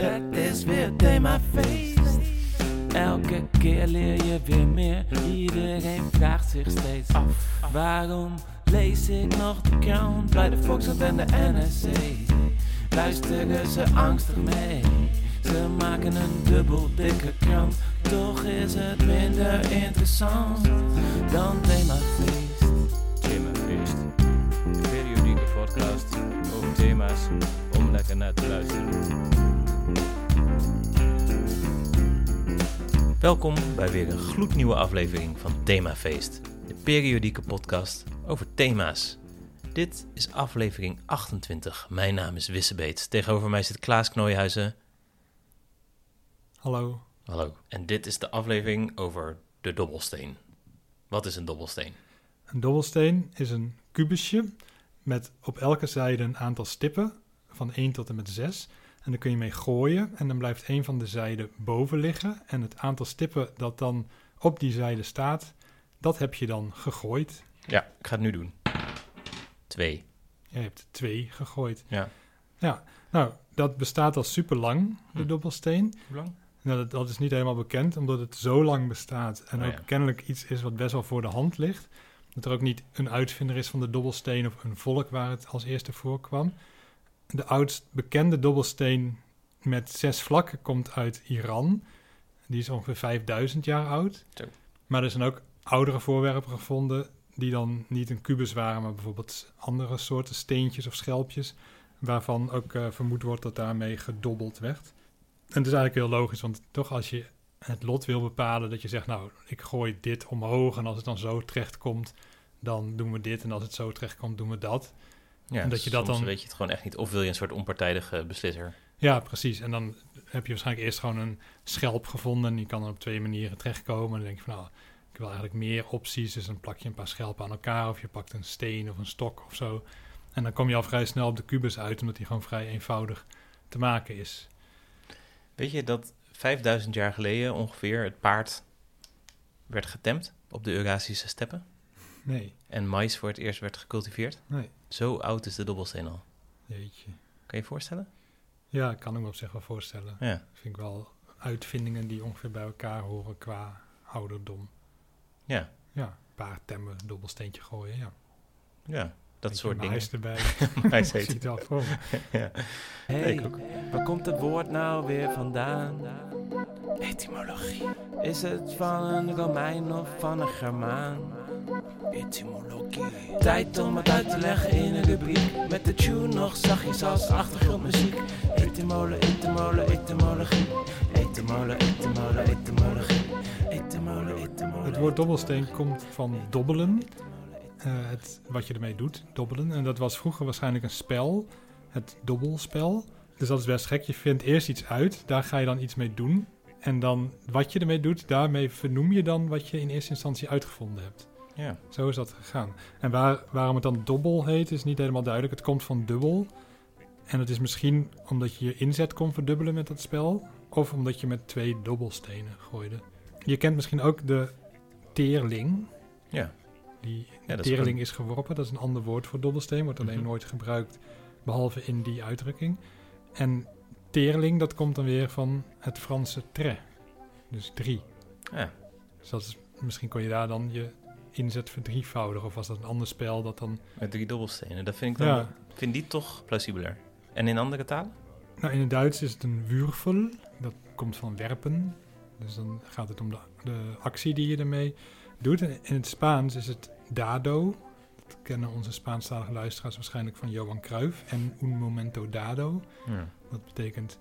Het is weer themafeest. Elke keer leer je weer meer. Iedereen vraagt zich steeds af: waarom lees ik nog de krant bij de Volkskrant en de NRC? Luisteren ze angstig mee? Ze maken een dubbel dikke krant, toch is het minder interessant dan themafeest. Themafeest. De periodieke podcast over thema's om lekker naar te luisteren. Welkom bij weer een gloednieuwe aflevering van Themafeest, de periodieke podcast over thema's. Dit is aflevering 28. Mijn naam is Wissebeets. Tegenover mij zit Klaas Knooihuizen. Hallo. Hallo. En dit is de aflevering over de dobbelsteen. Wat is een dobbelsteen? Een dobbelsteen is een kubusje met op elke zijde een aantal stippen van 1 tot en met 6. En daar kun je mee gooien en dan blijft een van de zijden boven liggen. En het aantal stippen dat dan op die zijde staat, dat heb je dan gegooid. Ja, ik ga het nu doen. Twee. Je hebt twee gegooid. Ja. Ja, nou, dat bestaat al super lang, de Hm. dobbelsteen. Hoe lang? Nou, dat, dat is niet helemaal bekend, omdat het zo lang bestaat. En Oh ook ja. kennelijk iets is wat best wel voor de hand ligt. Dat er ook niet een uitvinder is van de dobbelsteen of een volk waar het als eerste voorkwam. De oudst bekende dobbelsteen met zes vlakken komt uit Iran. Die is ongeveer 5000 jaar oud. Zo. Maar er zijn ook oudere voorwerpen gevonden die dan niet een kubus waren, maar bijvoorbeeld andere soorten steentjes of schelpjes. Waarvan ook eh, vermoed wordt dat daarmee gedobbeld werd. En het is eigenlijk heel logisch, want toch als je het lot wil bepalen, dat je zegt, nou, ik gooi dit omhoog en als het dan zo terecht komt, dan doen we dit en als het zo terecht komt, doen we dat. Ja, En dat je dat soms dan- weet je het gewoon echt niet. Of wil je een soort onpartijdige beslisser? Ja, precies. En dan heb je waarschijnlijk eerst gewoon een schelp gevonden en die kan dan op twee manieren terechtkomen. En dan denk je van, nou, ik wil eigenlijk meer opties, dus dan plak je een paar schelpen aan elkaar of je pakt een steen of een stok of zo. En dan kom je al vrij snel op de kubus uit, omdat die gewoon vrij eenvoudig te maken is. Weet je dat 5000 jaar geleden ongeveer het paard werd getemd op de Eurasische steppen? Nee, En mais voor het eerst werd gecultiveerd? nee, Zo oud is de dobbelsteen al. jeetje. Kan je je voorstellen? Ja, ik kan ik me op zich wel voorstellen. Ja. Vind ik wel uitvindingen die ongeveer bij elkaar horen qua ouderdom. Ja, Ja, paard temmen, dobbelsteentje gooien, ja. ja. dat Beetje soort dingen. mais erbij. Zie heet voor ja. Hey, waar komt het woord nou weer vandaan? Etymologie. Is het van een Romein of van een Germaan? Etymologie. Tijd om het uit te leggen in een rubriek. Met de tune nog zachtjes als achtergrondmuziek. Etymole, etymole, etymologie. Etymole, etymole, etymologie. Etymole, etymole. Het woord dobbelsteen komt van dobbelen. Eh, het, wat je ermee doet, dobbelen. En dat was vroeger waarschijnlijk een spel, het dobbelspel. Dus dat is best gek. Je vindt eerst iets uit, daar ga je dan iets mee doen. En dan wat je ermee doet, daarmee vernoem je dan wat je in eerste instantie uitgevonden hebt. Ja. Zo is dat gegaan. En waar, waarom het dan dobbel heet, is niet helemaal duidelijk. Het komt van dubbel. En het is misschien omdat je je inzet kon verdubbelen met dat spel. Of omdat je met twee dobbelstenen gooide. Je kent misschien ook de teerling. Ja. Die Ja, is teerling is geworpen. Dat is een ander woord voor dobbelsteen. Wordt alleen Mhm. nooit gebruikt, behalve in die uitdrukking. En teerling, dat komt dan weer van het Franse tres. Dus drie. Ja. Dus dat is, misschien kon je daar dan je inzet verdrievoudigen. Of was dat een ander spel dat dan... Met drie dobbelstenen. Dat vind ik dan... Ja, vind die toch plausibeler. En in andere talen? nou in het Duits is het een würfel. Dat komt van werpen. Dus dan gaat het om de, de actie die je ermee doet. En in het Spaans is het dado. Dat kennen onze Spaanstalige luisteraars waarschijnlijk van Johan Cruijff. En un momento dado. Ja. Dat betekent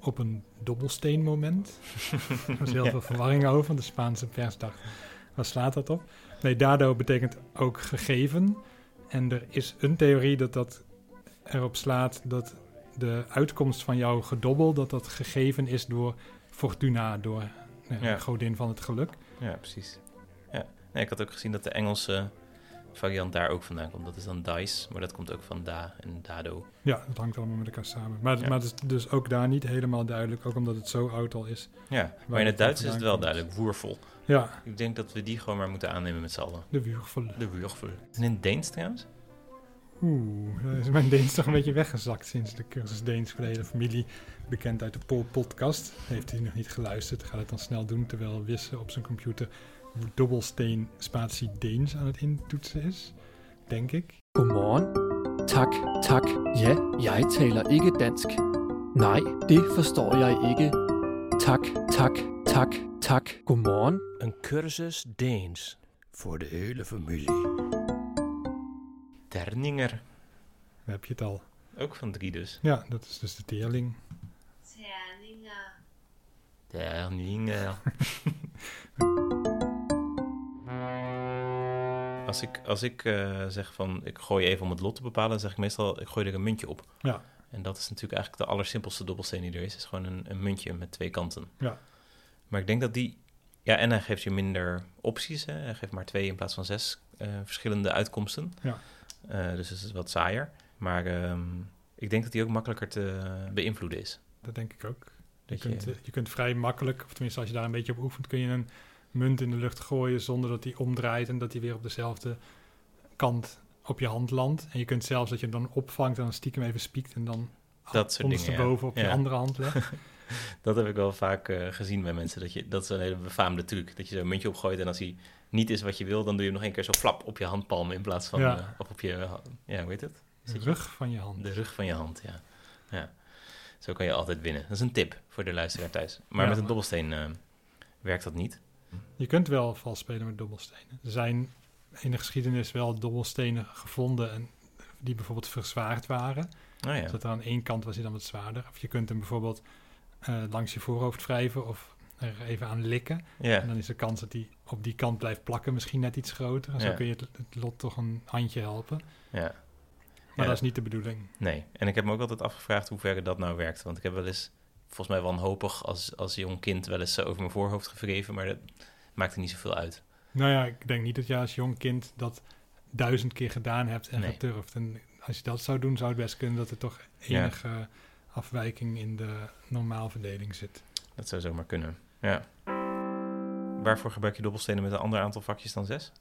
op een dobbelsteenmoment. er was heel Ja. veel verwarring over, want de Spaanse pers dacht, waar slaat dat op? Nee, dado betekent ook gegeven. En er is een theorie dat dat erop slaat dat de uitkomst van jouw gedobbel, dat dat gegeven is door Fortuna, door nou ja, de godin van het geluk. Ja, precies. Ja. Nee, ik had ook gezien dat de Engelse variant daar ook vandaan komt. Dat is dan dice, maar dat komt ook van da en dado. Ja, dat hangt allemaal met elkaar samen. Maar, Ja. maar het is dus ook daar niet helemaal duidelijk, ook omdat het zo oud al is. Ja, maar in het Duits is het wel komt. duidelijk. Woerfel. Ja, Ik denk dat we die gewoon maar moeten aannemen met z'n allen. de würfel. De Würfel. En in het Deens trouwens? Oeh, dan is mijn Deens toch een beetje weggezakt sinds de cursus Deens voor de hele familie. Bekend uit de Pol podcast. Heeft hij nog niet geluisterd, gaat het dan snel doen terwijl Wisse op zijn computer dobbelsteen spatie Deens aan het intoetsen is. Denk ik. Godmorgen. Tak, tak. Ja, jeg taler ikke dansk. Nej, det forstår jeg ikke. Tak, tak, tak, tak. Godmorgen. Een cursus Deens voor de hele familie. Terninger. Daar heb je het al. Ook van drie dus. Ja, dat is dus de teerling. Terninger. Terninger. Als ik, als ik eh, zeg van ik gooi even om het lot te bepalen, dan zeg ik meestal ik gooi er een muntje op. Ja. En dat is natuurlijk eigenlijk de allersimpelste dobbelsteen die er is. Het is gewoon een, een muntje met twee kanten. Ja. Maar ik denk dat die... Ja, en hij geeft je minder opties. Hè? Hij geeft maar twee in plaats van zes eh, verschillende uitkomsten. Ja. Eh, dus het is wat saaier. Maar ehm, ik denk dat die ook makkelijker te beïnvloeden is. Dat denk ik ook. Je Dat je, kunt, je kunt vrij makkelijk, of tenminste als je daar een beetje op oefent, kun je een munt in de lucht gooien zonder dat die omdraait en dat die weer op dezelfde kant op je hand landt. En je kunt zelfs dat je hem dan opvangt en dan stiekem even spiekt en dan Dat soort dingen, ja. ondersteboven op je Ja. andere hand legt. dat heb ik wel vaak eh, gezien bij mensen. Dat, je, dat is een hele befaamde truc. Dat je zo'n muntje opgooit en als hij niet is wat je wil, dan doe je hem nog een keer zo flap op je handpalm in plaats van Ja. eh, of op je, ja, hoe heet het? De rug van je hand. De rug van je hand, ja. ja. Zo kan je altijd winnen. Dat is een tip voor de luisteraar thuis. Maar Ja, met een dobbelsteen eh, werkt dat niet. Je kunt wel vals spelen met dobbelstenen. Er zijn in de geschiedenis wel dobbelstenen gevonden en die bijvoorbeeld verzwaard waren. Oh ja. Dus dat er aan één kant was hij dan wat zwaarder. Of je kunt hem bijvoorbeeld eh, langs je voorhoofd wrijven of er even aan likken. En dan is de kans dat hij op die kant blijft plakken misschien net iets groter. En zo kun je het, het lot toch een handje helpen. ja. Maar dat is niet de bedoeling. Nee. En ik heb me ook altijd afgevraagd hoe ver dat nou werkt. Want ik heb wel eens, volgens mij wanhopig als, als jong kind, wel eens over mijn voorhoofd gewreven. Maar dat maakte niet zoveel uit. Nou ja, ik denk niet dat je als jong kind dat duizend keer gedaan hebt en Nee. geturfd. En als je dat zou doen, zou het best kunnen dat er toch enige afwijking in de normaalverdeling zit. Dat zou zomaar kunnen. Ja. Waarvoor gebruik je dobbelstenen met een ander aantal vakjes dan zes?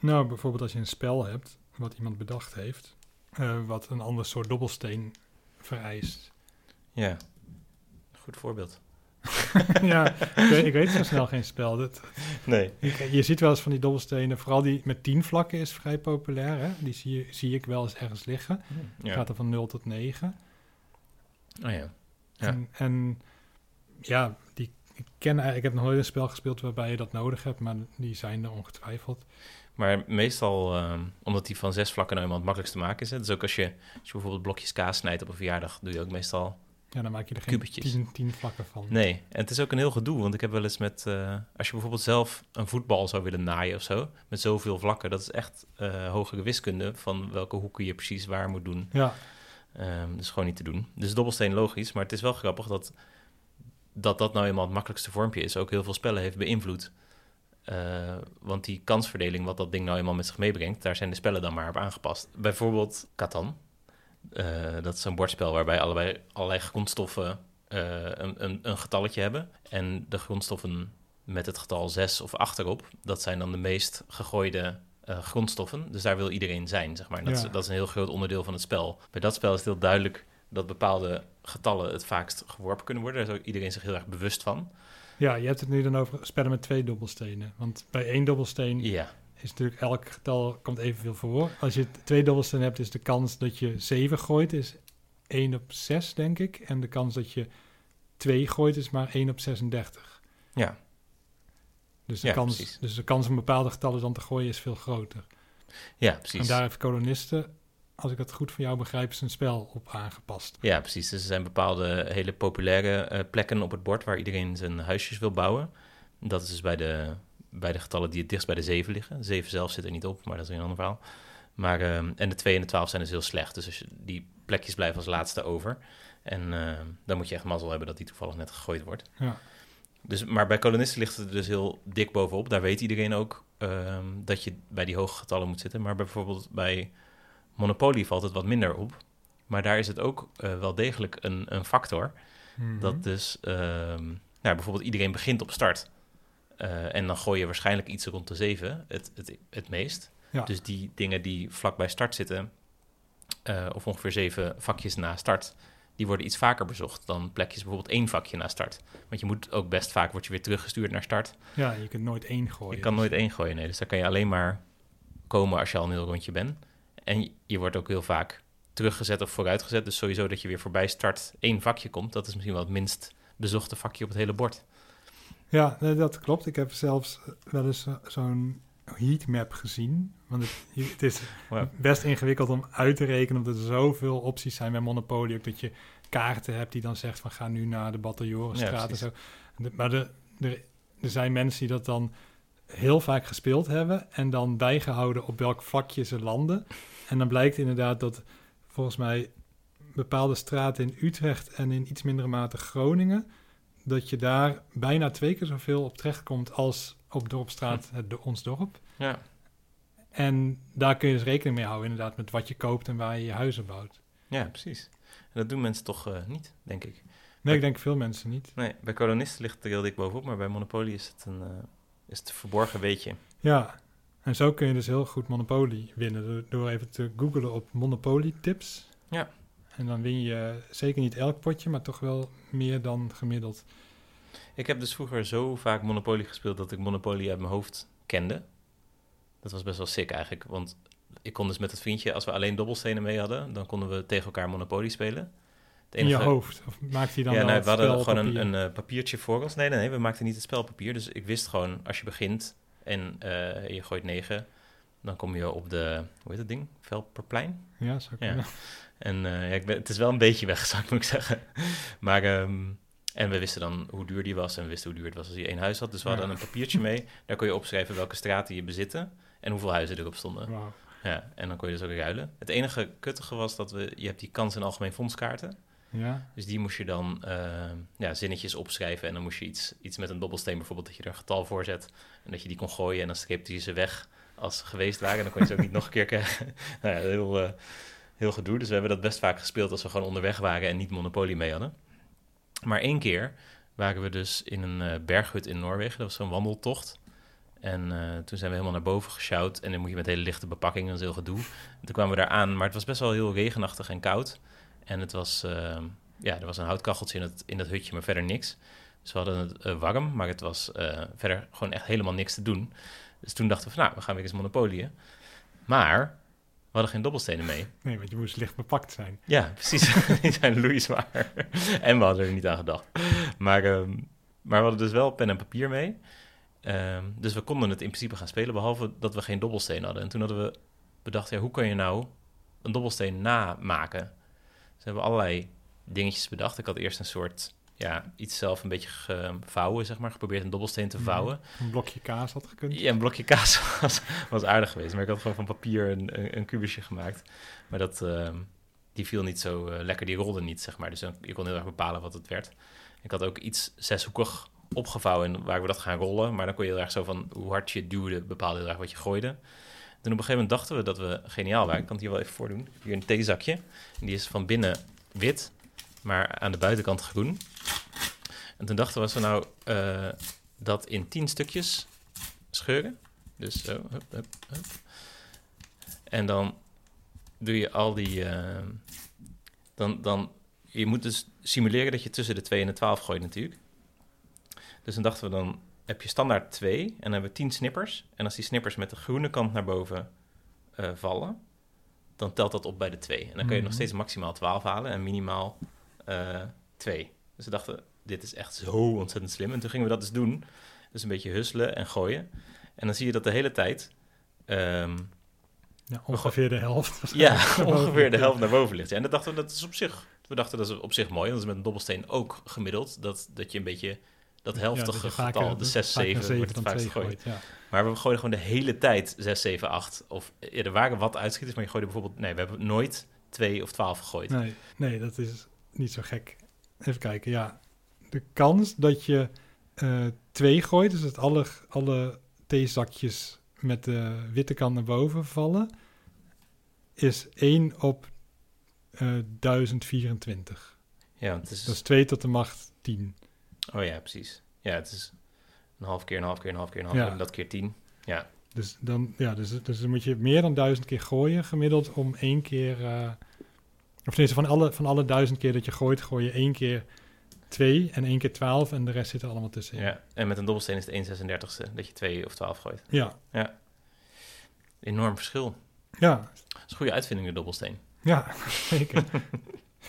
Nou, bijvoorbeeld als je een spel hebt, wat iemand bedacht heeft, eh, wat een ander soort dobbelsteen vereist. Ja. Goed voorbeeld. ja, ik weet, ik weet zo snel geen spel. Dat, Nee. ik- je ziet wel eens van die dobbelstenen, vooral die met tien vlakken is vrij populair. Hè? Die zie, je- zie ik wel eens ergens liggen. Ja. Gaat er van 0 tot 9. Oh ja. Ja. En, en ja, die, ik, ken, eigenlijk- ik heb nog nooit een spel gespeeld waarbij je dat nodig hebt, maar die zijn er ongetwijfeld. Maar meestal, ehm, omdat die van zes vlakken nou eenmaal het makkelijkst te maken is. Hè? Dus ook als je, als je bijvoorbeeld blokjes kaas snijdt op een verjaardag, doe je ook meestal... Ja, dan maak je er geen tien, tien vlakken van. Nee, en het is ook een heel gedoe. Want ik heb wel eens met... eh, als je bijvoorbeeld zelf een voetbal zou willen naaien of zo... met zoveel vlakken, dat is echt eh, hogere wiskunde... van welke hoeken je precies waar moet doen. Ja, Ehm dat is gewoon niet te doen. Dus dobbelsteen logisch, maar het is wel grappig dat... dat dat nou eenmaal het makkelijkste vormpje is. Ook heel veel spellen heeft beïnvloed. Eh, want die kansverdeling, wat dat ding nou eenmaal met zich meebrengt, daar zijn de spellen dan maar op aangepast. Bijvoorbeeld Catan. Eh, dat is een bordspel waarbij allebei, allerlei grondstoffen eh, een, een, een getalletje hebben. En de grondstoffen met het getal 6 of achterop, dat zijn dan de meest gegooide eh, grondstoffen. Dus daar wil iedereen zijn, zeg maar. Dat, Ja. is, dat is een heel groot onderdeel van het spel. Bij dat spel is het heel duidelijk dat bepaalde getallen het vaakst geworpen kunnen worden. Daar is ook iedereen zich heel erg bewust van. ja, je hebt het nu dan over spellen met twee dobbelstenen. Want bij één dobbelsteen Ja, is natuurlijk elk getal komt evenveel voor. Als je twee dobbelstenen hebt, is de kans dat je 7 gooit is 1 op 6, denk ik. En de kans dat je 2 gooit is maar 1 op 36. ja, Dus de, Ja, kans, precies. dus de kans om bepaalde getallen dan te gooien is veel groter. ja, precies. En daar heeft kolonisten, als ik het goed van jou begrijp, zijn spel op aangepast. Ja, precies. Dus er zijn bepaalde hele populaire eh, plekken op het bord waar iedereen zijn huisjes wil bouwen. Dat is dus bij de, bij de getallen die het dichtst bij de 7 liggen. 7 zelf zit er niet op, maar dat is een ander verhaal. Maar, ehm, en de 2 en de 12 zijn dus heel slecht. Dus als je, die plekjes blijven als laatste over. En ehm, dan moet je echt mazzel hebben dat die toevallig net gegooid wordt. Ja. Dus, maar bij kolonisten ligt het er dus heel dik bovenop. Daar weet iedereen ook ehm, dat je bij die hoge getallen moet zitten. Maar bijvoorbeeld bij Monopoly valt het wat minder op. Maar daar is het ook eh, wel degelijk een, een factor. Mhm. Dat dus, ehm, nou, bijvoorbeeld iedereen begint op start. Eh, en dan gooi je waarschijnlijk iets rond de 7 het, het, het meest. Ja. Dus die dingen die vlak bij start zitten, eh, of ongeveer zeven vakjes na start, die worden iets vaker bezocht dan plekjes bijvoorbeeld één vakje na start. Want je moet ook best vaak, word je weer teruggestuurd naar start. Ja, je kunt nooit één gooien. Je kan nooit één gooien, nee. Dus daar kan je alleen maar komen als je al een heel rondje bent. En je- wordt ook heel vaak teruggezet of vooruitgezet. Dus sowieso dat je weer voorbij start één vakje komt. Dat is misschien wel het minst bezochte vakje op het hele bord. Ja, nee, dat klopt. Ik heb zelfs wel eens zo- zo'n heatmap gezien. Want het, het is best ingewikkeld om uit te rekenen, omdat er zoveel opties zijn bij Monopoly. Ook dat je kaarten hebt die dan zegt van ga nu naar de Bataljorenstraat Ja, en zo. De- maar de, de, er zijn mensen die dat dan heel vaak gespeeld hebben en dan bijgehouden op welk vakje ze landen. En dan blijkt inderdaad dat volgens mij bepaalde straten in Utrecht en in iets mindere mate Groningen, dat je daar bijna twee keer zoveel op terechtkomt als op Dorpstraat, het, do- ons dorp. Ja, En daar kun je dus rekening mee houden, inderdaad, met wat je koopt en waar je je huizen bouwt. ja precies. En dat doen mensen toch eh, niet, denk ik. Nee, ik denk veel mensen niet. Nee, bij kolonisten ligt het er heel dik bovenop, maar bij Monopoly is het een, eh, is het verborgen weetje. Ja, en zo kun je dus heel goed Monopoly winnen, door, door even te googlen op Monopoly tips. Ja. En dan win je zeker niet elk potje, maar toch wel meer dan gemiddeld. Ik heb dus vroeger zo vaak Monopoly gespeeld dat ik Monopoly uit mijn hoofd kende. Dat was best wel sick eigenlijk, want ik kon dus met het vriendje, als we alleen dobbelstenen mee hadden, dan konden we tegen elkaar Monopoly spelen. Het In je hoofd. Of maakt hij dan ja, het we hadden gewoon een, een eh, papiertje voor ons. Nee, nee, nee, we maakten niet het spelpapier. Dus ik wist gewoon, als je begint en eh, je gooit negen, dan kom je op de, hoe heet dat ding? Velperplein? Ja, zou Ja. En eh, ja, ik ben, het is wel een beetje weggezakt, moet ik zeggen. Maar, ehm, en we wisten dan hoe duur die was en we wisten hoe duur het was als je één huis had. Dus we hadden Ja. een papiertje mee. Daar kon je opschrijven welke straten je bezitten en hoeveel huizen erop stonden. Ja, en dan kon je dus ook ruilen. Het enige kuttige was dat we, je hebt die kans- en algemeen fondskaarten. Ja, Dus die moest je dan eh, ja, zinnetjes opschrijven. En dan moest je iets, iets met een dobbelsteen bijvoorbeeld, dat je er een getal voor zet. En dat je die kon gooien en dan streepte je ze weg als ze geweest waren. En dan kon je ze ook niet nog een keer krijgen. nou ja, heel, eh, heel gedoe. Dus we hebben dat best vaak gespeeld als we gewoon onderweg waren en niet Monopoly mee hadden. Maar één keer waren we dus in een eh, berghut in Noorwegen. Dat was zo'n wandeltocht. En eh, toen zijn we helemaal naar boven gesjouwd. En dan moet je met hele lichte bepakking, dat is heel gedoe. En toen kwamen we daar aan, maar het was best wel heel regenachtig en koud. En het was, eh, ja, er was een houtkacheltje in, het, in dat hutje, maar verder niks. Dus we hadden het eh, warm, maar het was verder gewoon echt helemaal niks te doen. Dus toen dachten we van, nou, we gaan weer eens Monopolieën. Maar hadden geen dobbelstenen mee. nee, want je moest licht bepakt zijn. Ja, precies. Die zijn loeizwaar. en we hadden er niet aan gedacht. Maar, ehm, maar we hadden dus wel pen en papier mee. Ehm, dus we konden het in principe gaan spelen, behalve dat we geen dobbelsteen hadden. En toen hadden we bedacht, ja, hoe kan je nou een dobbelsteen namaken? Dus we hebben allerlei dingetjes bedacht. Ik had eerst een soort, ja, iets zelf een beetje gevouwen, zeg maar. Geprobeerd een dobbelsteen te Mhm. vouwen. Een blokje kaas had gekund. Ja, een blokje kaas was, was aardig geweest. Maar ik had gewoon van papier een, een, een kubusje gemaakt. Maar dat, ehm, die viel niet zo eh, lekker, die rolde niet, zeg maar. Dus dan, je kon heel erg bepalen wat het werd. Ik had ook iets zeshoekig opgevouwen en waar we dat gaan rollen. Maar dan kon je heel erg zo van hoe hard je duwde, bepaalde heel erg wat je gooide. Toen op een gegeven moment dachten we dat we geniaal waren. Ik kan het hier wel even voordoen. Ik heb hier een theezakje. En die is van binnen wit, maar aan de buitenkant groen. En toen dachten we, als we nou eh, dat in tien stukjes scheuren. Dus zo, hup, hup, hup. En dan doe je al die... eh, dan, dan, je moet dus simuleren dat je tussen de 2 en de 12 gooit natuurlijk. Dus dan dachten we, dan heb je standaard 2 en dan hebben we 10 snippers. En als die snippers met de groene kant naar boven eh, vallen, dan telt dat op bij de 2. En dan kun je nog Mhm. steeds maximaal 12 halen en minimaal eh 2. Dus we dachten, dit is echt zo ontzettend slim. En toen gingen we dat dus doen. Dus een beetje husselen en gooien. En dan zie je dat de hele tijd... ehm, Ja, ongeveer de helft. ja, ongeveer de helft naar boven ligt. Ja, en dat dachten we, dat is op zich... We dachten, dat is op zich mooi. Dat is met een dobbelsteen ook gemiddeld. Dat, dat je een beetje... Dat Ja, helftige vaker- getal, de 6, vaker 7, wordt het gegooid. gooit, ja. Maar we gooiden gewoon de hele tijd 6, 7, 8. Of ja, er waren wat uitschieters, maar je gooide bijvoorbeeld... Nee, we hebben nooit 2 of 12 gegooid. Nee, nee, dat is niet zo gek. Even kijken, ja. De kans dat je eh, twee gooit, dus dat alle, alle theezakjes met de witte kant naar boven vallen, is 1 op eh 1024. Ja, want het is... Dat is 2 tot de macht 10. Oh ja, precies. Ja, het is een half keer, een half keer, een half keer, een half Ja. keer. En dat keer 10. Ja, Dus dan, ja, dus, dus dan moet je meer dan duizend keer gooien gemiddeld om één keer... eh, of tenminste, van alle, van alle duizend keer dat je gooit, gooi je één keer twee en één keer twaalf en de rest zit er allemaal tussenin. Ja. En met een dobbelsteen is het 1 36 dat je 2 of 12 gooit. Ja, Enorm verschil. ja, Dat is een goede uitvinding, de dobbelsteen. ja zeker.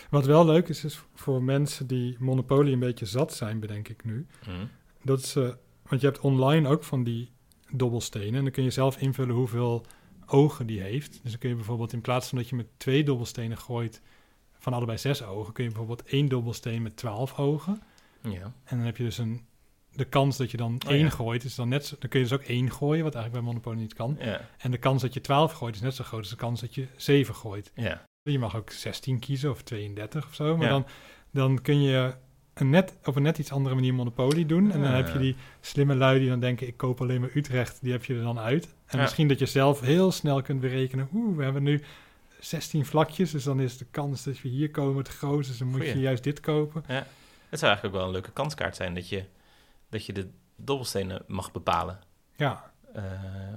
Wat wel leuk is, is voor mensen die Monopoly een beetje zat zijn, bedenk ik nu. Mhm. Dat is, eh, want je hebt online ook van die dobbelstenen. En dan kun je zelf invullen hoeveel ogen die heeft. Dus dan kun je bijvoorbeeld in plaats van dat je met twee dobbelstenen gooit van allebei zes ogen, kun je bijvoorbeeld één dobbelsteen met twaalf ogen. Ja. En dan heb je dus een, de kans dat je dan Oh, één ja. gooit, is dan net zo, dan kun je dus ook één gooien, wat eigenlijk bij Monopoly niet kan. Ja. En de kans dat je twaalf gooit is net zo groot als de kans dat je zeven gooit. Ja. Je mag ook 16 kiezen of 32 of zo. Maar dan, dan kun je een net, op een net iets andere manier Monopoly doen. En dan Ah. heb je die slimme lui die dan denken... ik koop alleen maar Utrecht, die heb je er dan uit. En Ja. misschien dat je zelf heel snel kunt berekenen... oeh, we hebben nu 16 vlakjes... dus dan is de kans dat we hier komen het grootst... dus dan moet Goeie. je juist dit kopen. Het zou eigenlijk ook wel een leuke kanskaart zijn dat je, dat je de dobbelstenen mag bepalen. Ja, Eh,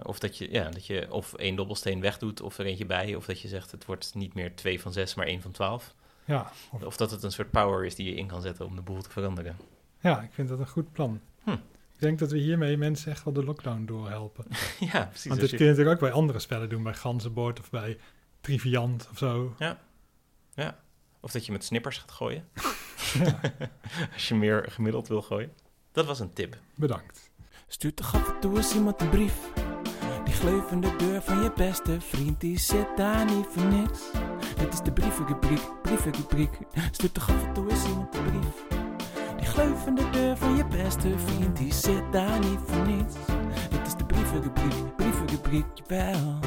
of dat je, ja, dat je of één dobbelsteen wegdoet of er eentje bij. Of dat je zegt het wordt niet meer twee van zes, maar één van twaalf. Ja, of- Of dat het een soort power is die je in kan zetten om de boel te veranderen. ja, ik vind dat een goed plan. Hm. Ik denk dat we hiermee mensen echt wel de lockdown doorhelpen. ja, precies. Want dit je- kun je natuurlijk ook bij andere spellen doen. Bij Ganzenbord of bij Triviant of zo. Of dat je met snippers gaat gooien. Ja, Als je meer gemiddeld wil gooien. Dat was een tip. bedankt. Stuurt toch af en toe eens iemand een brief. Die gleuvende deur van je beste vriend, die zit daar niet voor niks. Dit is de brievenrubriek, brievenrubriek. Stuurt toch af en toe eens iemand een brief. Die gleuvende deur van je beste vriend, die zit daar niet voor niets. Dit is de brievenrubriek, brievenrubriek, jawel.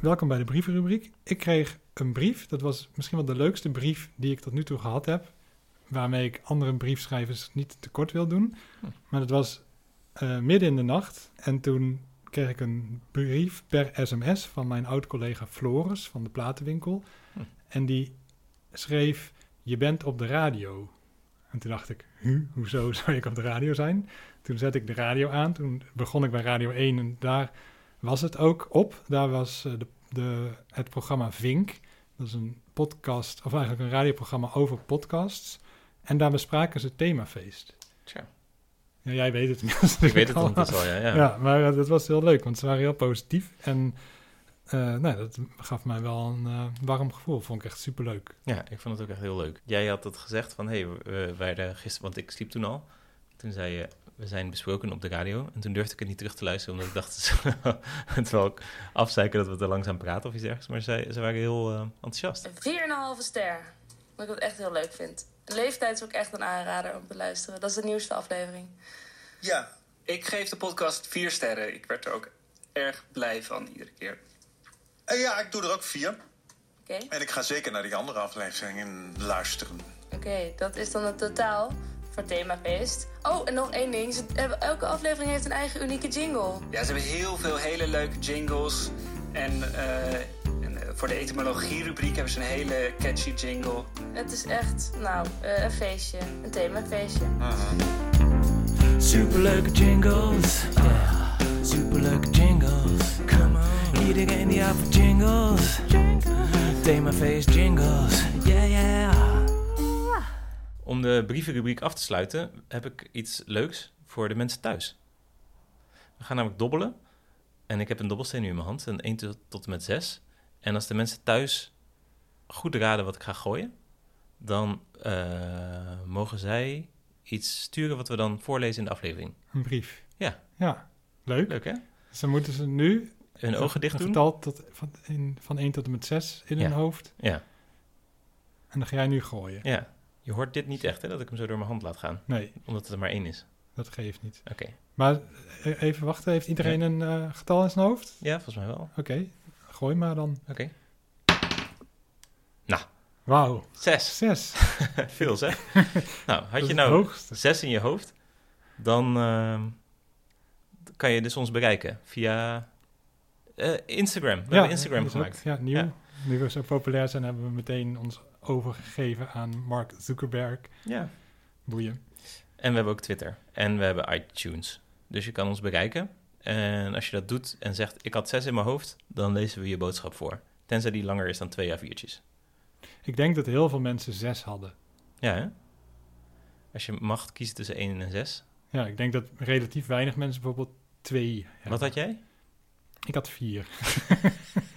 Welkom bij de brievenrubriek. Ik kreeg een brief. Dat was misschien wel de leukste brief die ik tot nu toe gehad heb. Waarmee ik andere briefschrijvers niet tekort wil doen. Hm. Maar het was eh, midden in de nacht. En toen kreeg ik een brief per sms van mijn oud-collega Floris van de platenwinkel. Hm. En die schreef, je bent op de radio. En toen dacht ik, huh, hoezo zou ik op de radio zijn? Toen zette ik de radio aan. Toen begon ik bij Radio 1 en daar was het ook op. Daar was eh, de, de, het programma Vink. Dat is een podcast, of eigenlijk een radioprogramma over podcasts. En daar bespraken ze themafeest. Tja. Ja, jij weet het. Ik weet het ondertussen al, ja. ja. Ja, maar eh, dat was heel leuk, want ze waren heel positief. En eh, nou, dat gaf mij wel een eh, warm gevoel. Vond ik echt superleuk. Ja, ik vond het ook echt heel leuk. Jij had het gezegd van, hé, hey, we werden gisteren, want ik sliep toen al. Toen zei je, we zijn besproken op de radio. En toen durfde ik het niet terug te luisteren, omdat ik dacht, het wel ook afzeiken dat we te langzaam praten of iets dergelijks. Maar zij, ze waren heel eh, enthousiast. Een 4,5 ster. Wat ik dat echt heel leuk vind. De leeftijd is ook echt een aanrader om te luisteren. Dat is de nieuwste aflevering. Ja, ik geef de podcast vier sterren. Ik werd er ook erg blij van iedere keer. En ja, ik doe er ook vier. Oké, En ik ga zeker naar die andere afleveringen luisteren. oké, dat is dan het totaal voor themafeest. Oh, en nog één ding. Ze hebben, elke aflevering heeft een eigen unieke jingle. Ja, ze hebben heel veel hele leuke jingles. En, eh, en eh, voor de etymologie-rubriek hebben ze een hele catchy jingle. Het is echt, nou, eh, een feestje. Een themafeestje. Superleuke jingles, yeah. Superleuke jingles, come on. Iedereen die houdt van jingles. Themafeest jingles, yeah, yeah. Om de brievenrubriek af te sluiten, heb ik iets leuks voor de mensen thuis. We gaan namelijk dobbelen. En ik heb een dobbelsteen nu in mijn hand, een 1 tot, tot en met 6. En als de mensen thuis goed raden wat ik ga gooien, dan eh, mogen zij iets sturen wat we dan voorlezen in de aflevering. Een brief. Ja. Ja, leuk. Leuk hè? Dus dan moeten ze nu Hun ogen dicht een doen. getal tot, van, in, van 1 tot en met 6 in Ja. hun hoofd. Ja, En dan ga jij nu gooien. ja. Je hoort dit niet echt hè, dat ik hem zo door mijn hand laat gaan. Nee, Omdat het er maar één is. dat geeft niet. Oké. Maar eh, even wachten, heeft iedereen een eh, getal in zijn hoofd? Ja, volgens mij wel. Oké, gooi maar dan. Oké. Wauw, Zes. zes. Veel zeg. nou, had je nou zes in je hoofd, dan ehm, kan je dus ons bereiken via eh, Instagram. We hebben Instagram ook- gemaakt. Ja, nieuw. Ja. Nu we zo populair zijn, hebben we meteen ons overgegeven aan Mark Zuckerberg. Ja. Boeien. En we hebben ook Twitter. En we hebben iTunes. Dus je kan ons bereiken. En als je dat doet en zegt, ik had zes in mijn hoofd, dan lezen we je boodschap voor. Tenzij die langer is dan twee A4'tjes. Ik denk dat heel veel mensen zes hadden. Ja, hè? Als je mag kiezen tussen 1 en 6. Ja, ik denk dat relatief weinig mensen bijvoorbeeld twee hebben. Wat had jij? Ik had vier.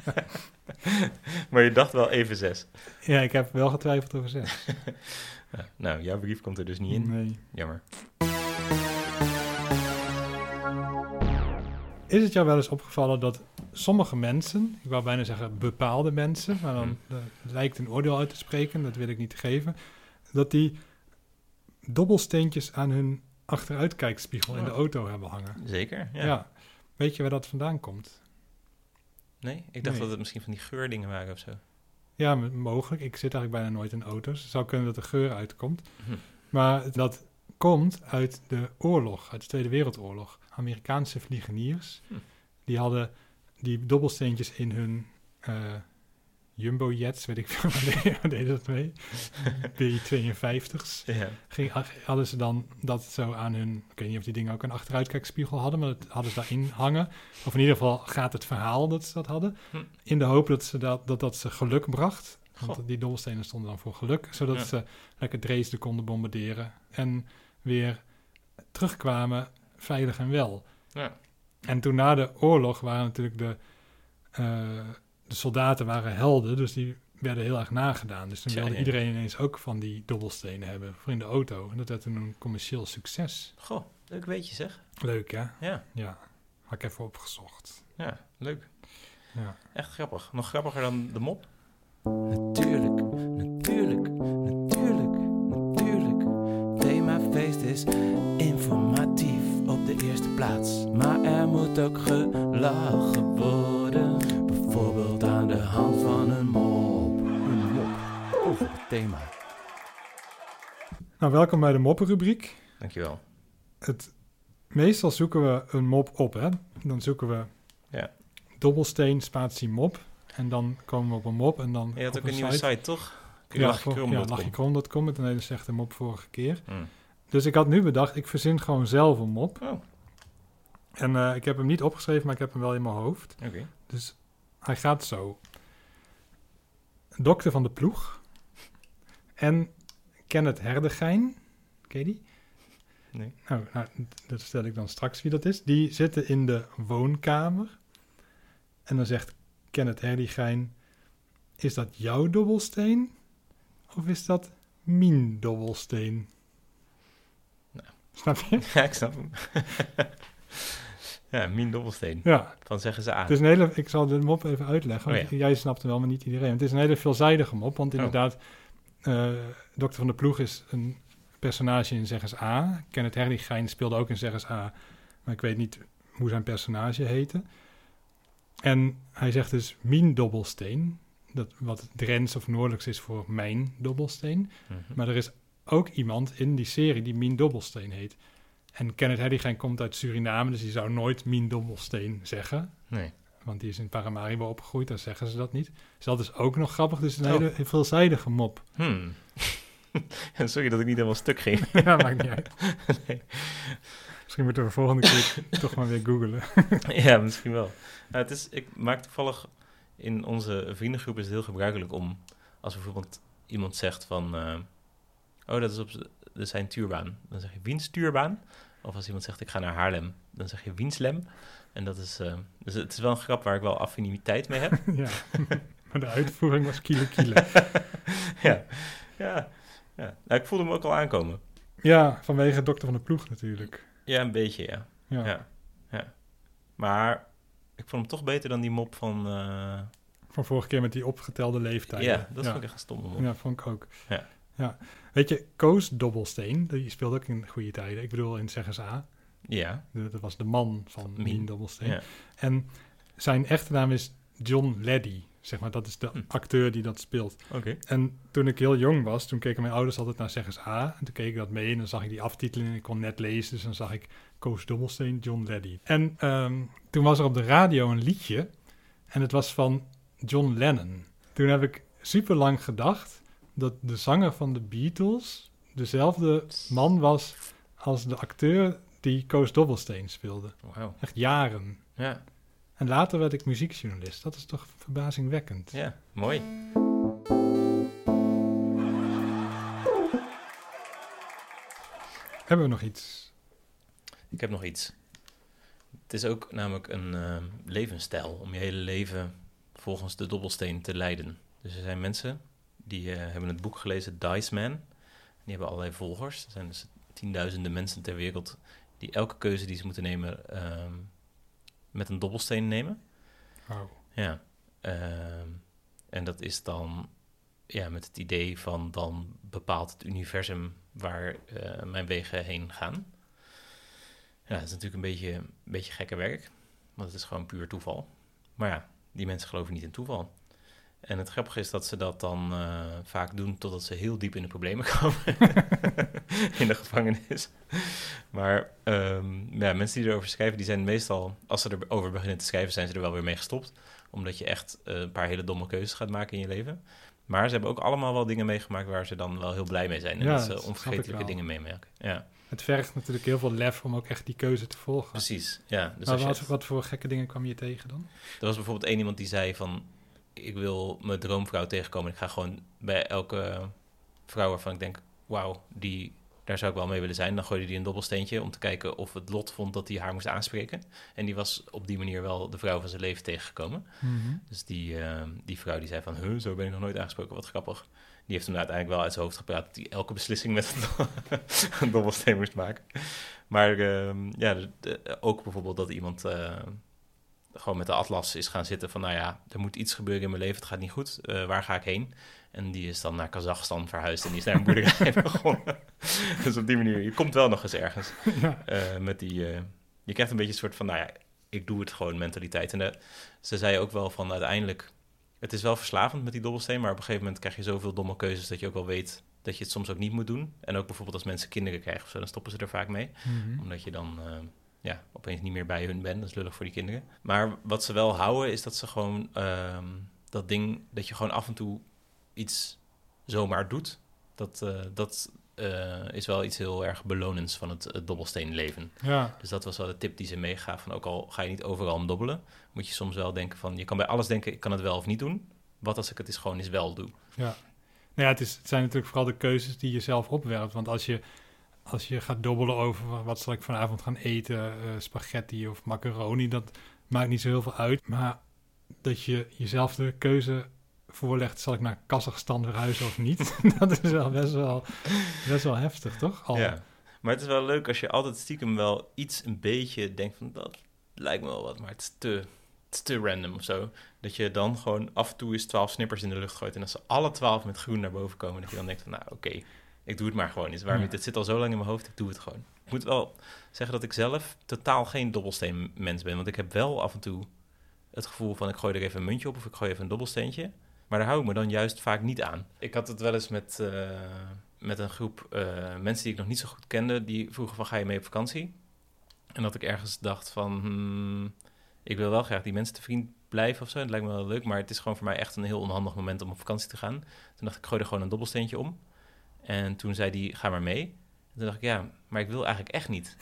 maar je dacht wel even 6. Ja, ik heb wel getwijfeld over zes. Nou, jouw brief komt er dus niet in. Nee. Jammer. Is het jou wel eens opgevallen dat sommige mensen, ik wou bijna zeggen bepaalde mensen, maar dan Hmm. eh, lijkt een oordeel uit te spreken, dat wil ik niet geven, dat die dobbelsteentjes aan hun achteruitkijkspiegel in de auto hebben hangen? Zeker? Ja. Ja. Weet je waar dat vandaan komt? Nee? Ik dacht Nee. dat het misschien van die geurdingen waren of zo. Ja, mogelijk. Ik zit eigenlijk bijna nooit in auto's. Het zou kunnen dat er geur uitkomt. Hm. Maar dat komt uit de oorlog, uit de Tweede Wereldoorlog. Amerikaanse vliegeniers, Hm. die hadden die dobbelsteentjes in hun eh, jumbo-jets, weet ik veel, waar deden- waar deden dat mee? B-52's. Ja. Ging, hadden ze dan dat zo aan hun, ik weet niet of die dingen ook een achteruitkijkspiegel hadden, maar dat hadden ze daarin hangen. Of in ieder geval gaat het verhaal dat ze dat hadden. Hm. In de hoop dat ze dat, dat, dat ze geluk bracht. Want Goh. die dobbelstenen stonden dan voor geluk, zodat Ja. ze lekker Dresden konden bombarderen. En weer terugkwamen veilig en wel. Ja. En toen na de oorlog waren natuurlijk de, eh, de soldaten waren helden, dus die werden heel erg nagedaan. Dus toen wilde ja. iedereen ineens ook van die dobbelstenen hebben voor in de auto. En dat werd toen een commercieel succes. Goh, leuk weetje zeg. Leuk hè? Ja, Ja, had ik even opgezocht. ja, leuk. Ja. Echt grappig. Nog grappiger dan de mop. Natuurlijk, natuurlijk, natuurlijk, natuurlijk. Themafeest is plaats. Maar er moet ook gelachen worden. Bijvoorbeeld aan de hand van een mop. Een mop over het thema. Nou, welkom bij de moppenrubriek. Dankjewel. Het, meestal zoeken we een mop op, hè? Dan zoeken we Ja. dobbelsteen, spatie mop. En dan komen we op een mop en dan Je had ook een nieuwe site, toch? Kun je Ja, lachje voor- krom ja, lachjekrom.com met een hele slechte mop vorige keer. Hmm. Dus ik had nu bedacht, ik verzin gewoon zelf een mop. Oh, En eh, ik heb hem niet opgeschreven, maar ik heb hem wel in mijn hoofd. oké. Dus hij gaat zo. Dokter van de ploeg. En Kenneth Herdegijn. Ken je die? Nee. Nou, nou, dat stel ik dan straks wie dat is. Die zitten in de woonkamer. En dan zegt Kenneth Herdegijn... Is dat jouw dobbelsteen? Of is dat mijn dobbelsteen? Nou. Snap je? Ja, ik snap hem. ja, Mien Dobbelsteen. Ja. Van zeggen ze aan. Het is een hele, ik zal de mop even uitleggen. Oh want ja. Jij snapt hem wel, maar niet iedereen. Het is een hele veelzijdige mop. Want Oh. inderdaad, eh Dokter van de Ploeg is een personage in Zeggers A. Kenneth Herligijn speelde ook in Zeggers A. Maar ik weet niet hoe zijn personage heette. En hij zegt dus mijn dobbelsteen. Dat wat Drents of Noordelijks is voor mijn dobbelsteen. Mhm. Maar er is ook iemand in die serie die Mien Dobbelsteen heet. En Kenneth Herdigijn komt uit Suriname, dus die zou nooit Mien Dobbelsteen zeggen. Nee. Want die is in Paramaribo opgegroeid, daar zeggen ze dat niet. Dus dat is ook nog grappig, dus een Oh. hele veelzijdige mop. Hmm. Sorry dat ik niet helemaal stuk ging. ja, maakt niet uit. Nee. Misschien moeten we volgende keer toch maar weer googlen. ja, misschien wel. Nou, het is, ik maak toevallig in onze vriendengroep is het heel gebruikelijk om als bijvoorbeeld iemand zegt van eh, oh dat is op is zijn tuurbaan, dan zeg je wiens tuurbaan. Of als iemand zegt ik ga naar Haarlem, dan zeg je wienslem. En dat is eh, dus het is wel een grap waar ik wel affiniteit mee heb. ja, maar de uitvoering was kiele kiele. ja, ja, ja. Nou, ik voelde hem ook al aankomen. Ja, vanwege Dokter van de Ploeg natuurlijk. Ja, een beetje, ja. Ja, Ja, ja. Maar ik vond hem toch beter dan die mop van... eh, van vorige keer met die opgetelde leeftijden. ja, dat vond ik echt een stomme mop. Ja, vond ik ook. Ja. Ja. Weet je, Koos Dobbelsteen, die speelde ook in goede tijden. Ik bedoel in Zeggers A. Ja, Dat was de man van Mien. Dobbelsteen. ja. En zijn echte naam is John Leddy. Zeg maar, dat is de Hm. acteur die dat speelt. oké. En toen ik heel jong was, toen keken mijn ouders altijd naar Zeggers A. En toen keek ik dat mee en dan zag ik die aftiteling en ik kon net lezen. Dus dan zag ik Koos Dobbelsteen, John Leddy. En ehm, toen was er op de radio een liedje en het was van John Lennon. Toen heb ik super lang gedacht dat de zanger van de Beatles dezelfde man was als de acteur die Koos Dobbelsteen speelde. Echt jaren. Ja, En later werd ik muziekjournalist. Dat is toch verbazingwekkend. ja, mooi. Hebben we nog iets? Ik heb nog iets. Het is ook namelijk een eh, levensstijl om je hele leven volgens de dobbelsteen te leiden. Dus er zijn mensen die eh, hebben het boek gelezen Dice Man. Die hebben allerlei volgers. Er zijn dus tienduizenden mensen ter wereld die elke keuze die ze moeten nemen ehm, met een dobbelsteen nemen. Ja. ehm, en dat is dan ja, met het idee van dan bepaalt het universum waar eh, mijn wegen heen gaan. Ja, dat is natuurlijk een beetje, een beetje gekke werk, want het is gewoon puur toeval. Maar ja, die mensen geloven niet in toeval. En het grappige is dat ze dat dan eh, vaak doen totdat ze heel diep in de problemen komen in de gevangenis. Maar ehm, ja, mensen die erover schrijven, die zijn meestal, als ze erover beginnen te schrijven, zijn ze er wel weer mee gestopt. Omdat je echt eh, een paar hele domme keuzes gaat maken in je leven. Maar ze hebben ook allemaal wel dingen meegemaakt waar ze dan wel heel blij mee zijn. En Ja, dat ze onvergetelijke dingen meemaken. Ja, Het vergt natuurlijk heel veel lef om ook echt die keuze te volgen. precies. Ja, dus maar wat, het- wat voor gekke dingen kwam je tegen dan? Er was bijvoorbeeld één iemand die zei van... ik wil mijn droomvrouw tegenkomen. Ik ga gewoon bij elke vrouw waarvan ik denk... wauw, die, daar zou ik wel mee willen zijn. Dan gooide hij een dobbelsteentje om te kijken of het lot vond dat hij haar moest aanspreken. En die was op die manier wel de vrouw van zijn leven tegengekomen. Dus die, eh, die vrouw die zei van... huh, zo ben ik nog nooit aangesproken, wat grappig. Die heeft hem uiteindelijk wel uit zijn hoofd gepraat... dat hij elke beslissing met een, een dobbelsteen moest maken. Maar ehm, ja, ook bijvoorbeeld dat iemand... eh, gewoon met de atlas is gaan zitten van... nou ja, er moet iets gebeuren in mijn leven, het gaat niet goed. Eh, waar ga ik heen? En die is dan naar Kazachstan verhuisd en die is naar een boerderij begonnen. dus op die manier, je komt wel nog eens ergens. Ja. Eh, met die, eh, je krijgt een beetje een soort van, nou ja, ik doe het gewoon mentaliteit. En ze zei ook wel van uiteindelijk, het is wel verslavend met die dobbelsteen, maar op een gegeven moment krijg je zoveel domme keuzes dat je ook wel weet dat je het soms ook niet moet doen. En ook bijvoorbeeld als mensen kinderen krijgen of zo, dan stoppen ze er vaak mee. Mhm. Omdat je dan ja, opeens niet meer bij hun bent. Dat is lullig voor die kinderen. Maar wat ze wel houden is dat ze gewoon ehm, dat ding, dat je gewoon af en toe iets zomaar doet. Dat, eh, dat eh, is wel iets heel erg belonends van het, het dobbelsteenleven. Ja, Dus dat was wel de tip die ze meegaf. Van ook al ga je niet overal om dobbelen, moet je soms wel denken van... Je kan bij alles denken, ik kan het wel of niet doen. Wat als ik het eens gewoon eens wel doe? ja. Nou ja, het, is, het zijn natuurlijk vooral de keuzes die je zelf opwerpt. Want als je, als je gaat dobbelen over wat zal ik vanavond gaan eten, eh, spaghetti of macaroni, dat maakt niet zo heel veel uit. Maar dat je jezelf de keuze voorlegt, zal ik naar Kazachstan verhuizen of niet? dat is wel best wel, best wel heftig, toch? Al. Ja. Maar het is wel leuk als je altijd stiekem wel iets een beetje denkt van... Dat lijkt me wel wat, maar het is te, te random of zo. Dat je dan gewoon af en toe eens twaalf snippers in de lucht gooit... en als ze alle twaalf met groen naar boven komen... dat je dan denkt van, nou oké, ik doe het maar gewoon eens. Waarom Ja. Het zit al zo lang in mijn hoofd, ik doe het gewoon. Ik moet wel zeggen dat ik zelf totaal geen dobbelsteenmens ben. Want ik heb wel af en toe het gevoel van... ik gooi er even een muntje op of ik gooi even een dobbelsteentje... Maar daar hou ik me dan juist vaak niet aan. Ik had het wel eens met, eh, met een groep eh, mensen die ik nog niet zo goed kende. Die vroegen van, ga je mee op vakantie? En dat ik ergens dacht van, hmm, ik wil wel graag die mensen te vriend blijven of zo. Het lijkt me wel leuk, maar het is gewoon voor mij echt een heel onhandig moment om op vakantie te gaan. Toen dacht ik, ik gooi er gewoon een dobbelsteentje om. En toen zei die, ga maar mee. En toen dacht ik, ja, maar ik wil eigenlijk echt niet.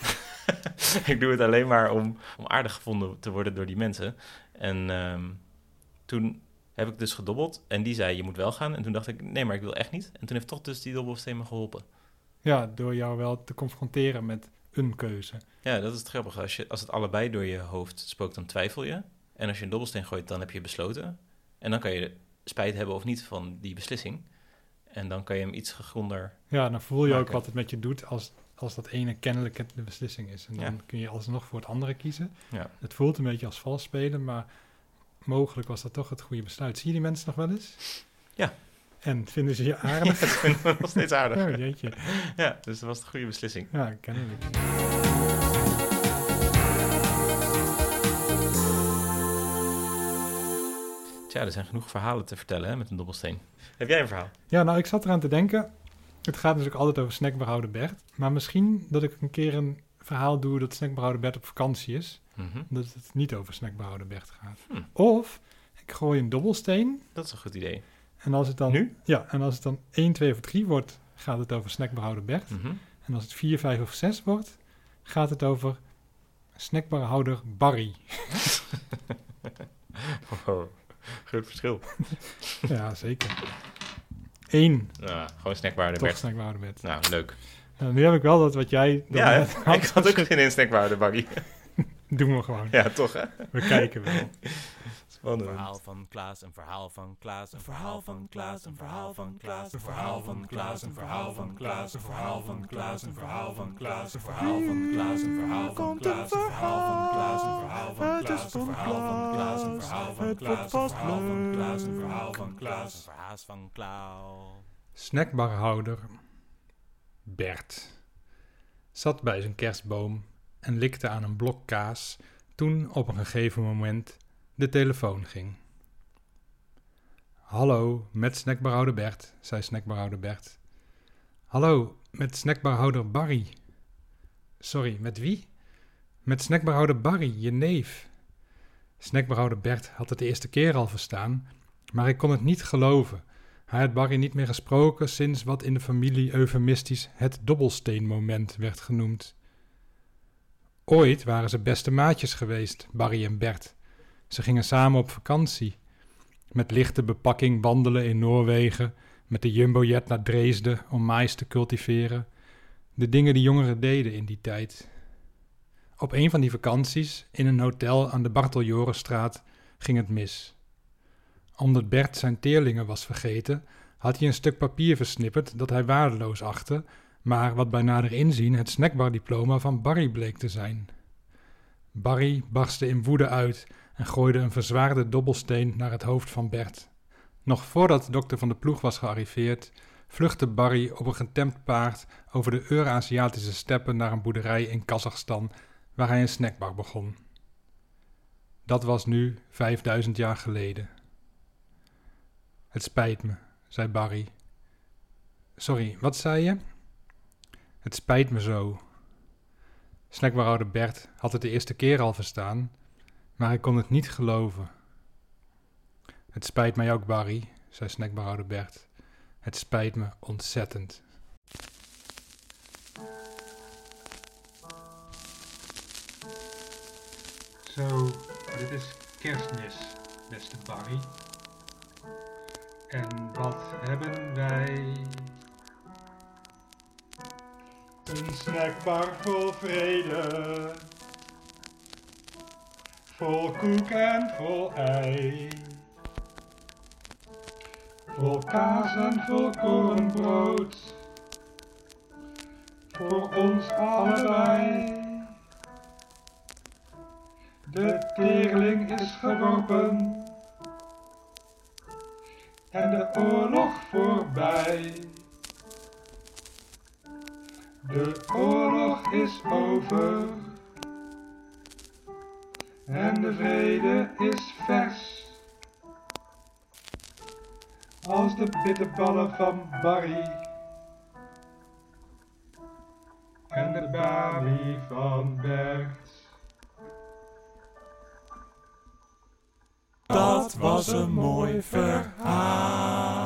ik doe het alleen maar om, om aardig gevonden te worden door die mensen. En ehm, toen heb ik dus gedobbeld. En die zei, je moet wel gaan. En toen dacht ik, nee, maar ik wil echt niet. En toen heeft toch dus die dobbelsteen me geholpen. Ja, door jou wel te confronteren met een keuze. Ja, dat is het grappige. Als, je, als het allebei door je hoofd spookt, dan twijfel je. En als je een dobbelsteen gooit, dan heb je besloten. En dan kan je spijt hebben of niet van die beslissing. En dan kan je hem iets gegronder... Ja, dan voel je ook wat het met je doet als, als dat ene kennelijk de beslissing is. En dan Ja. kun je alsnog voor het andere kiezen. Ja. Het voelt een beetje als vals spelen, maar mogelijk was dat toch het goede besluit. Zie je die mensen nog wel eens? Ja. En vinden ze je aardig? dat vind ik nog steeds aardig. Oh, jeetje. Ja, dus dat was de goede beslissing. Ja, kennelijk. Tja, er zijn genoeg verhalen te vertellen hè, met een dobbelsteen. Heb jij een verhaal? Ja, nou, ik zat eraan te denken. Het gaat natuurlijk altijd over snackbehouder Bert. Maar misschien dat ik een keer een verhaal doe dat snackbehouder Bert op vakantie is. Mhm. Dat het niet over snackbehouder Bert gaat. Hm. Of ik gooi een dobbelsteen. Dat is een goed idee. En als het dan, Nu? Ja, en als het dan 1, 2 of 3 wordt, gaat het over snackbehouder Bert. Mhm. En als het 4, 5 of 6 wordt, gaat het over snackbarhouder Barry. Oh, groot verschil. ja, zeker. Eén, Nou, gewoon snackwaarde toch snackbarhouder Bert. Nou, leuk. Nou, nu heb ik wel dat wat jij... dan Ja, net ik had. ook geen in snackwaarde, Barry. Doen we gewoon. Ja, toch hè? We kijken wel. Spannend. verhaal van Klaas, een verhaal van Klaas, een verhaal van Klaas, een verhaal van Klaas, een verhaal van Klaas, een verhaal van Klaas, een verhaal van Klaas, een verhaal van Klaas, een verhaal van Klaas, een verhaal van Klaas, een verhaal van Klaas, een verhaal van Klaas, een verhaal van Klaas, een verhaal van Klaas, een verhaal van Klaas, een verhaal van Klaas, een verhaal van Klaas. Snackbarhouder Bert zat bij zijn kerstboom en likte aan een blok kaas toen op een gegeven moment de telefoon ging. Hallo, met snackbarhouder Bert, zei snackbarhouder Bert. Hallo, met snackbarhouder Barry. Sorry, met wie? Met snackbarhouder Barry, je neef. Snackbarhouder Bert had het de eerste keer al verstaan, maar ik kon het niet geloven. Hij had Barry niet meer gesproken sinds wat in de familie eufemistisch het dobbelsteenmoment werd genoemd. Ooit waren ze beste maatjes geweest, Barry en Bert. Ze gingen samen op vakantie. Met lichte bepakking wandelen in Noorwegen, met de jumbojet naar Dresden om mais te cultiveren. De dingen die jongeren deden in die tijd. Op een van die vakanties, in een hotel aan de Barteljorenstraat, ging het mis omdat Bert zijn teerlingen was vergeten, had hij een stuk papier versnipperd dat hij waardeloos achtte, maar wat bij nader inzien het snackbardiploma van Barry bleek te zijn. Barry barstte in woede uit en gooide een verzwaarde dobbelsteen naar het hoofd van Bert. Nog voordat dokter van de ploeg was gearriveerd, vluchtte Barry op een getemd paard over de Eurasiatische steppen naar een boerderij in Kazachstan, waar hij een snackbar begon. Dat was nu 5000 jaar geleden. Het spijt me, zei Barry. Sorry, wat zei je? Het spijt me zo. Snackbarhouder Bert had het de eerste keer al verstaan, maar hij kon het niet geloven. Het spijt mij ook, Barry, zei snackbarhouder Bert. Het spijt me ontzettend. Zo, dit is kerstmis, beste Barry. En wat hebben wij? Een snackbar vol vrede. Vol koek en vol ei. Vol kaas en vol korenbrood. Voor ons allebei. De teerling is geworpen en de oorlog voorbij. De oorlog is over en de vrede is vers. Als de bitterballen van Barry en de baby van Bert. Dat was een mooi verhaal.